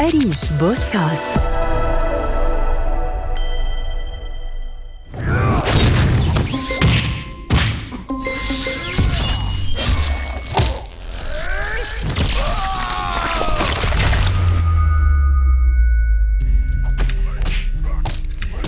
أريج بودكاست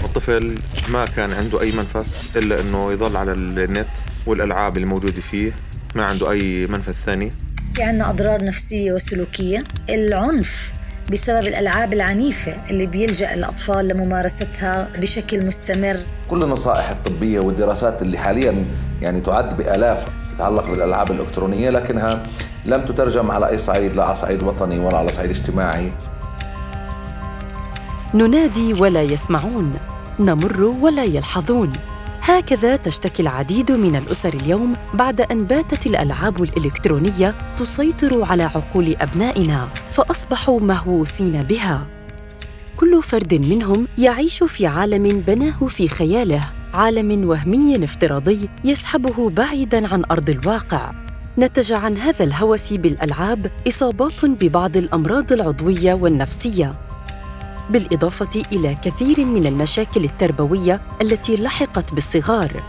الطفل ما كان عنده أي منفس إلا إنه يضل على النت والألعاب الموجودة فيه. ما عنده أي منفذ ثاني. في عنا أضرار نفسية وسلوكية. العنف بسبب الألعاب العنيفة اللي بيلجأ الأطفال لممارستها بشكل مستمر. كل النصائح الطبية والدراسات اللي حاليا يعني تعد بآلاف تتعلق بالألعاب الإلكترونية لكنها لم تترجم على أي صعيد لا على صعيد وطني ولا على صعيد اجتماعي. ننادي ولا يسمعون نمر ولا يلحظون. هكذا تشتكي العديد من الأسر اليوم بعد أن باتت الألعاب الإلكترونية تسيطر على عقول أبنائنا فأصبحوا مهووسين بها. كل فرد منهم يعيش في عالم بناه في خياله عالم وهمي افتراضي يسحبه بعيدا عن أرض الواقع. نتج عن هذا الهوس بالألعاب إصابات ببعض الأمراض العضوية والنفسية. بالإضافة إلى كثير من المشاكل التربوية التي لحقت بالصغار.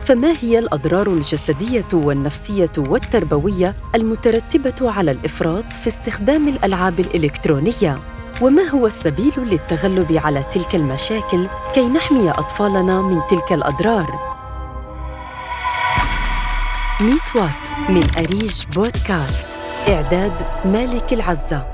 فما هي الأضرار الجسدية والنفسية والتربوية المترتبة على الإفراط في استخدام الألعاب الإلكترونية؟ وما هو السبيل للتغلب على تلك المشاكل كي نحمي أطفالنا من تلك الأضرار؟ ميت وات من أريج بودكاست إعداد مالك العزة.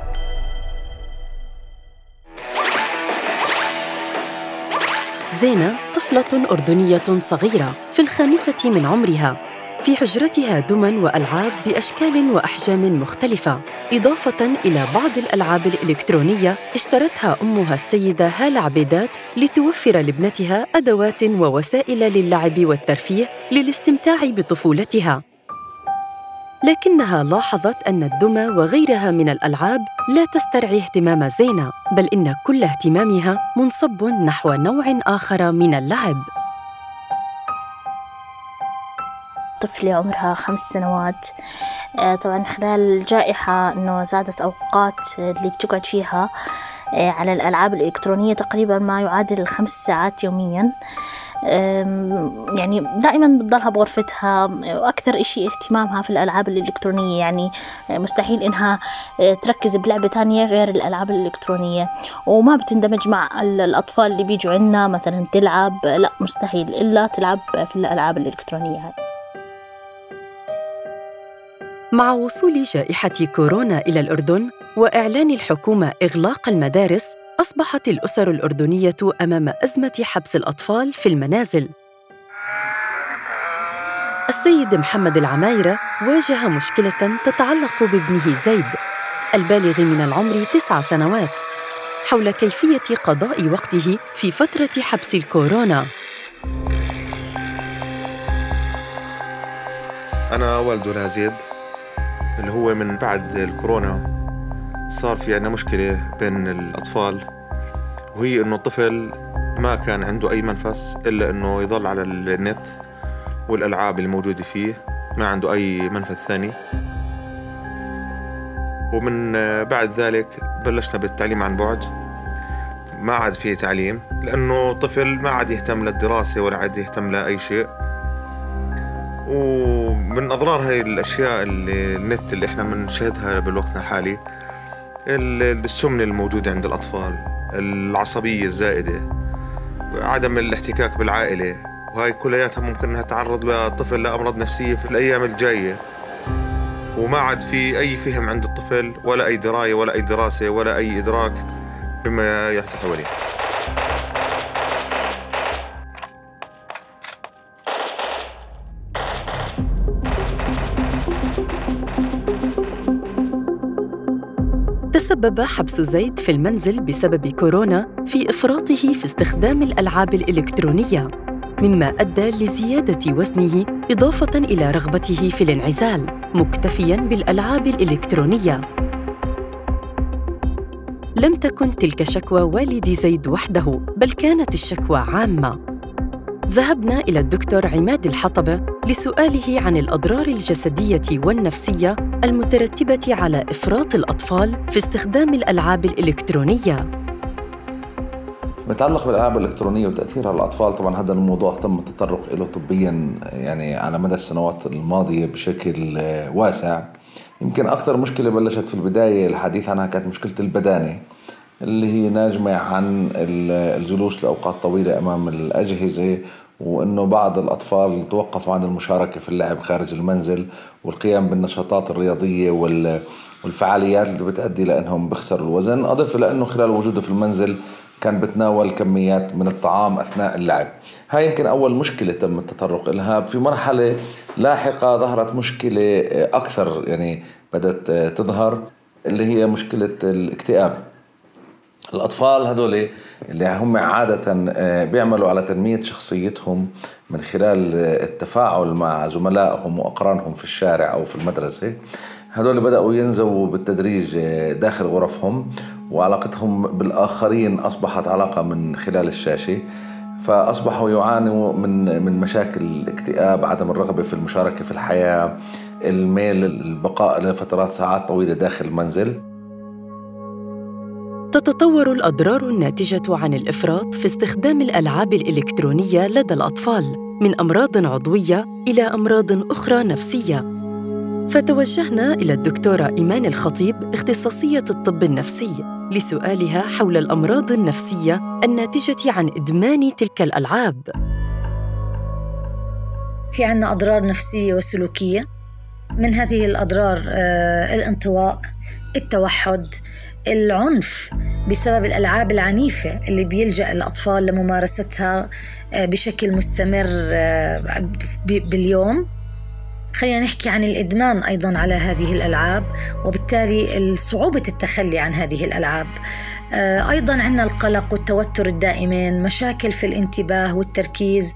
زينة طفلة أردنية صغيرة في الخامسة من عمرها في حجرتها دمى وألعاب بأشكال وأحجام مختلفة. إضافة إلى بعض الألعاب الإلكترونية اشترتها أمها السيدة هالة عبيدات لتوفر لابنتها أدوات ووسائل للعب والترفيه للاستمتاع بطفولتها. لكنها لاحظت أن الدمى وغيرها من الألعاب لا تسترعي اهتمام زينة بل إن كل اهتمامها منصب نحو نوع آخر من اللعب. طفلة عمرها خمس سنوات. آه، طبعا خلال الجائحة إنه زادت أوقات اللي بتقعد فيها آه، على الألعاب الإلكترونية تقريبا ما يعادل الخمس ساعات يوميا. يعني دائما بتضلها بغرفتها. وأكثر إشي اهتمامها في الألعاب الإلكترونية يعني مستحيل إنها تركز بلعبة تانية غير الألعاب الإلكترونية. وما بتندمج مع الأطفال اللي بيجوا عنا مثلا تلعب. لا مستحيل إلا تلعب في الألعاب الإلكترونية مع وصول جائحة كورونا إلى الأردن وإعلان الحكومة إغلاق المدارس أصبحت الأسر الأردنية أمام أزمة حبس الأطفال في المنازل. السيد محمد العمايرة واجه مشكلة تتعلق بابنه زيد البالغ من العمر تسع سنوات حول كيفية قضاء وقته في فترة حبس الكورونا. أنا والده زيد اللي هو من بعد الكورونا صار في عنا مشكلة بين الأطفال وهي إنه الطفل ما كان عنده أي منفس إلا إنه يضل على النت والألعاب الموجودة فيه ما عنده أي منفذ ثاني. ومن بعد ذلك بلشنا بالتعليم عن بعد. ما عاد فيه تعليم لأنه طفل ما عاد يهتم للدراسة ولا عاد يهتم لأي شيء. ومن أضرار هاي الأشياء اللي النت اللي إحنا بنشاهدها بالوقت الحالي السمنة الموجودة عند الأطفال العصبية الزائدة عدم الاحتكاك بالعائلة وهاي كلياتها ممكن إنها تعرض للطفل لأمراض نفسية في الأيام الجاية. وما عاد في أي فهم عند الطفل ولا أي دراية ولا أي دراسة ولا أي إدراك بما يحدث حواليه. تسبب حبس زيد في المنزل بسبب كورونا في إفراطه في استخدام الألعاب الإلكترونية مما أدى لزيادة وزنه إضافة إلى رغبته في الانعزال مكتفيا بالألعاب الإلكترونية. لم تكن تلك شكوى والد زيد وحده بل كانت الشكوى عامة. ذهبنا إلى الدكتور عماد الحطبة لسؤاله عن الأضرار الجسدية والنفسية المترتبة على إفراط الأطفال في استخدام الألعاب الإلكترونية. متعلق بالألعاب الإلكترونية وتأثيرها على الأطفال طبعا هذا الموضوع تم التطرق له طبيا يعني على مدى السنوات الماضية بشكل واسع. يمكن أكثر مشكلة بلشت في البداية الحديث عنها كانت مشكلة البدانة اللي هي ناجمة عن الجلوس لأوقات طويلة أمام الأجهزة وأنه بعض الأطفال توقفوا عن المشاركة في اللعب خارج المنزل والقيام بالنشاطات الرياضية والفعاليات اللي بتؤدي لأنهم بيخسروا الوزن. أضف إلى أنه خلال وجوده في المنزل كان بتناول كميات من الطعام أثناء اللعب. هاي يمكن أول مشكلة تم التطرق لها في مرحلة لاحقة ظهرت مشكلة أكثر يعني بدأت تظهر اللي هي مشكلة الاكتئاب. الأطفال هذول اللي هم عادة آه، بيعملوا على تنمية شخصيتهم من خلال التفاعل مع زملائهم وأقرانهم في الشارع أو في المدرسة. هذول بدأوا ينزووا بالتدريج آه، داخل غرفهم وعلاقتهم بالآخرين أصبحت علاقة من خلال الشاشة. فأصبحوا يعانوا من من مشاكل الاكتئاب عدم الرغبة في المشاركة في الحياة الميل البقاء لفترات ساعات طويلة داخل المنزل. تتطور الأضرار الناتجة عن الإفراط في استخدام الألعاب الإلكترونية لدى الأطفال من أمراض عضوية إلى أمراض أخرى نفسية. فتوجهنا إلى الدكتورة إيمان الخطيب اختصاصية الطب النفسي لسؤالها حول الأمراض النفسية الناتجة عن إدمان تلك الألعاب. في عنا أضرار نفسية وسلوكية من هذه الأضرار آه، الانطواء التوحد العنف بسبب الألعاب العنيفة اللي بيلجأ الأطفال لممارستها آه، بشكل مستمر آه، باليوم. خلينا نحكي عن الإدمان أيضا على هذه الألعاب وبالتالي صعوبة التخلي عن هذه الألعاب. آه، أيضا عندنا القلق والتوتر الدائمين مشاكل في الانتباه والتركيز.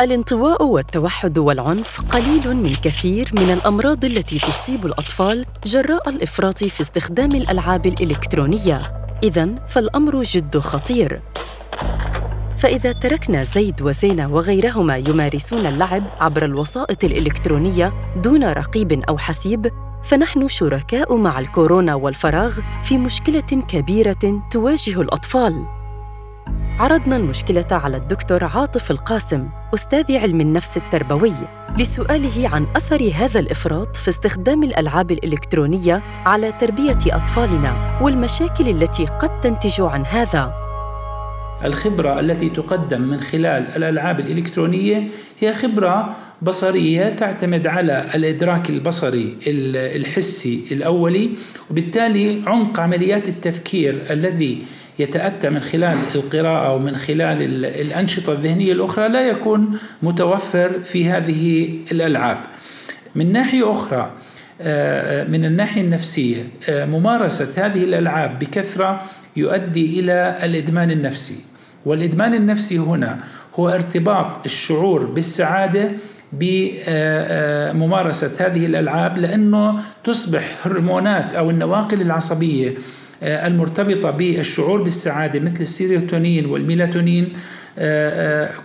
الانطواء والتوحد والعنف قليل من كثير من الأمراض التي تصيب الأطفال جراء الإفراط في استخدام الألعاب الإلكترونية. اذا فالأمر جد خطير. فإذا تركنا زيد وزينة وغيرهما يمارسون اللعب عبر الوسائط الإلكترونية دون رقيب أو حسيب فنحن شركاء مع الكورونا والفراغ في مشكلة كبيرة تواجه الأطفال. عرضنا المشكلة على الدكتور عاطف القاسم. أستاذ علم النفس التربوي لسؤاله عن أثر هذا الإفراط في استخدام الألعاب الإلكترونية على تربية أطفالنا والمشاكل التي قد تنتج عن هذا. الخبرة التي تقدم من خلال الألعاب الإلكترونية هي خبرة بصرية تعتمد على الإدراك البصري الحسي الأولي وبالتالي عمق عمليات التفكير الذي يتأتى من خلال القراءة ومن خلال الأنشطة الذهنية الأخرى لا يكون متوفر في هذه الألعاب. من ناحية أخرى آه، من الناحية النفسية آه، ممارسة هذه الألعاب بكثرة يؤدي إلى الإدمان النفسي. والإدمان النفسي هنا هو ارتباط الشعور بالسعادة بممارسة هذه الألعاب لأنه تصبح هرمونات أو النواقل العصبية آه، المرتبطة بالشعور بالسعادة مثل السيروتونين والميلاتونين. آه، آه،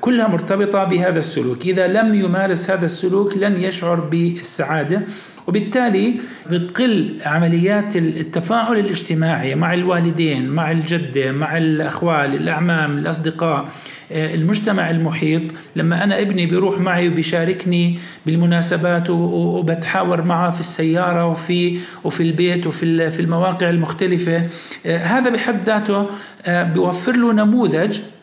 كلها مرتبطة بهذا السلوك. إذا لم يمارس هذا السلوك لن يشعر بالسعادة وبالتالي بتقل عمليات التفاعل الاجتماعي مع الوالدين مع الجدة مع الأخوال الأعمام الأصدقاء آه، المجتمع المحيط. لما أنا ابني بيروح معي وبيشاركني بالمناسبات وبتحاور معه في السيارة وفي وفي البيت وفي في المواقع المختلفة هذا بحد ذاته بيوفر له نموذج آه،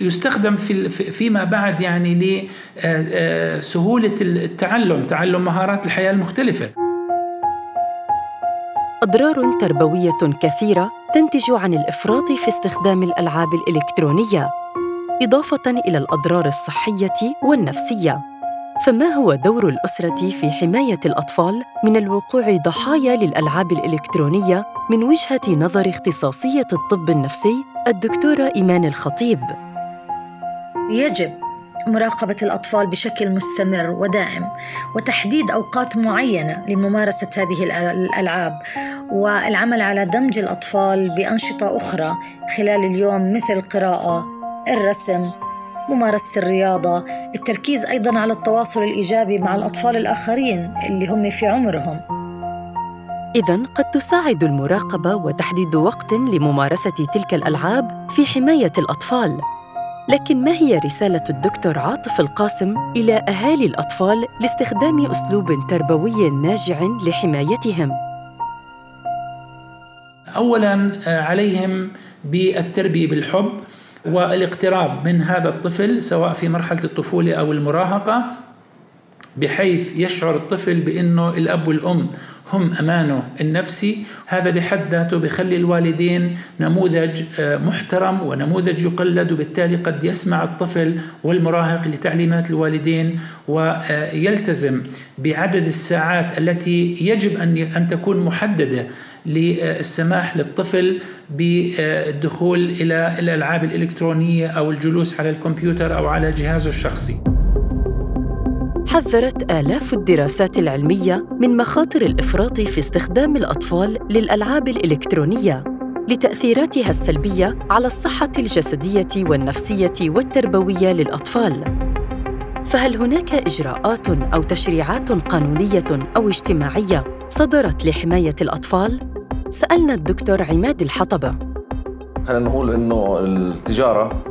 يستخدم في فيما بعد يعني لسهولة آه، آه، التعلم تعلم مهارات الحياة المختلفة. أضرار تربوية كثيرة تنتج عن الإفراط في استخدام الألعاب الإلكترونية إضافة إلى الأضرار الصحية والنفسية. فما هو دور الأسرة في حماية الأطفال من الوقوع ضحايا للألعاب الإلكترونية من وجهة نظر اختصاصية الطب النفسي الدكتورة إيمان الخطيب؟ يجب مراقبة الأطفال بشكل مستمر ودائم وتحديد أوقات معينة لممارسة هذه الألعاب والعمل على دمج الأطفال بأنشطة أخرى خلال اليوم مثل القراءة، الرسم، ممارسة الرياضة، التركيز أيضا على التواصل الإيجابي مع الأطفال الآخرين اللي هم في عمرهم. إذا قد تساعد المراقبة وتحديد وقت لممارسة تلك الألعاب في حماية الأطفال لكن ما هي رسالة الدكتور عاطف القاسم إلى أهالي الأطفال لاستخدام أسلوب تربوي ناجع لحمايتهم؟ أولاً آه، عليهم بالتربية بالحب والاقتراب من هذا الطفل سواء في مرحلة الطفولة أو المراهقة بحيث يشعر الطفل بأنه الأب والأم هم أمانه النفسي. هذا بحد ذاته بخلي الوالدين نموذج آه، محترم ونموذج يقلد وبالتالي قد يسمع الطفل والمراهق لتعليمات الوالدين ويلتزم بعدد الساعات التي يجب أن أن تكون محددة للسماح للطفل بالدخول إلى الألعاب الإلكترونية أو الجلوس على الكمبيوتر أو على جهازه الشخصي. حذرت آلاف الدراسات العلمية من مخاطر الإفراط في استخدام الأطفال للألعاب الإلكترونية لتأثيراتها السلبية على الصحة الجسدية والنفسية والتربوية للأطفال. فهل هناك إجراءات أو تشريعات قانونية أو اجتماعية صدرت لحماية الأطفال؟ سألنا الدكتور عماد الحطبة. خلينا نقول إنه التجارة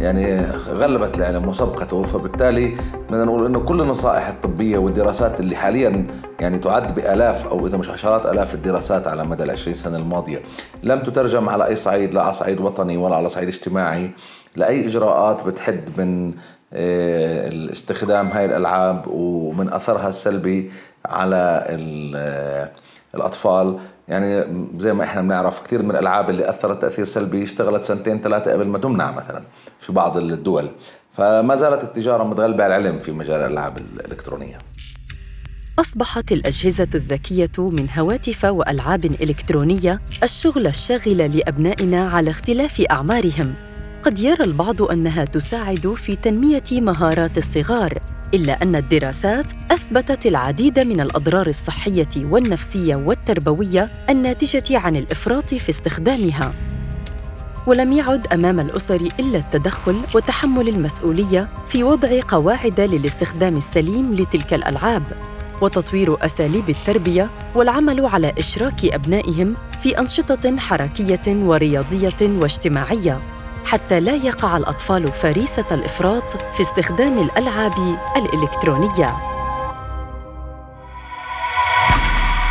يعني غلبت العلم وسبقته فبالتالي بدنا نقول إنه كل النصائح الطبية والدراسات اللي حاليا يعني تعد بآلاف أو إذا مش عشرات آلاف الدراسات على مدى ال 20 سنة الماضية لم تترجم على أي صعيد لا على صعيد وطني ولا على صعيد اجتماعي لأي إجراءات بتحد من آه، استخدام هاي الألعاب ومن أثرها السلبي على آه، الأطفال. يعني زي ما إحنا بنعرف كثير من الألعاب اللي أثرت تأثير سلبي اشتغلت سنتين ثلاثة قبل ما تمنع مثلا. في بعض الدول. فما زالت التجارة متغلبة على العلم في مجال الالعاب الإلكترونية. أصبحت الأجهزة الذكية من هواتف وألعاب إلكترونية الشغل الشاغل لأبنائنا على اختلاف أعمارهم. قد يرى البعض أنها تساعد في تنمية مهارات الصغار إلا أن الدراسات أثبتت العديد من الأضرار الصحية والنفسية والتربوية الناتجة عن الإفراط في استخدامها. ولم يعد أمام الأسر إلا التدخل وتحمل المسؤولية في وضع قواعد للاستخدام السليم لتلك الألعاب وتطوير أساليب التربية والعمل على إشراك أبنائهم في أنشطة حركية ورياضية واجتماعية حتى لا يقع الأطفال فريسة الإفراط في استخدام الألعاب الإلكترونية.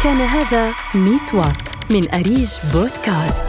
كان هذا ميت وات من أريج بودكاست.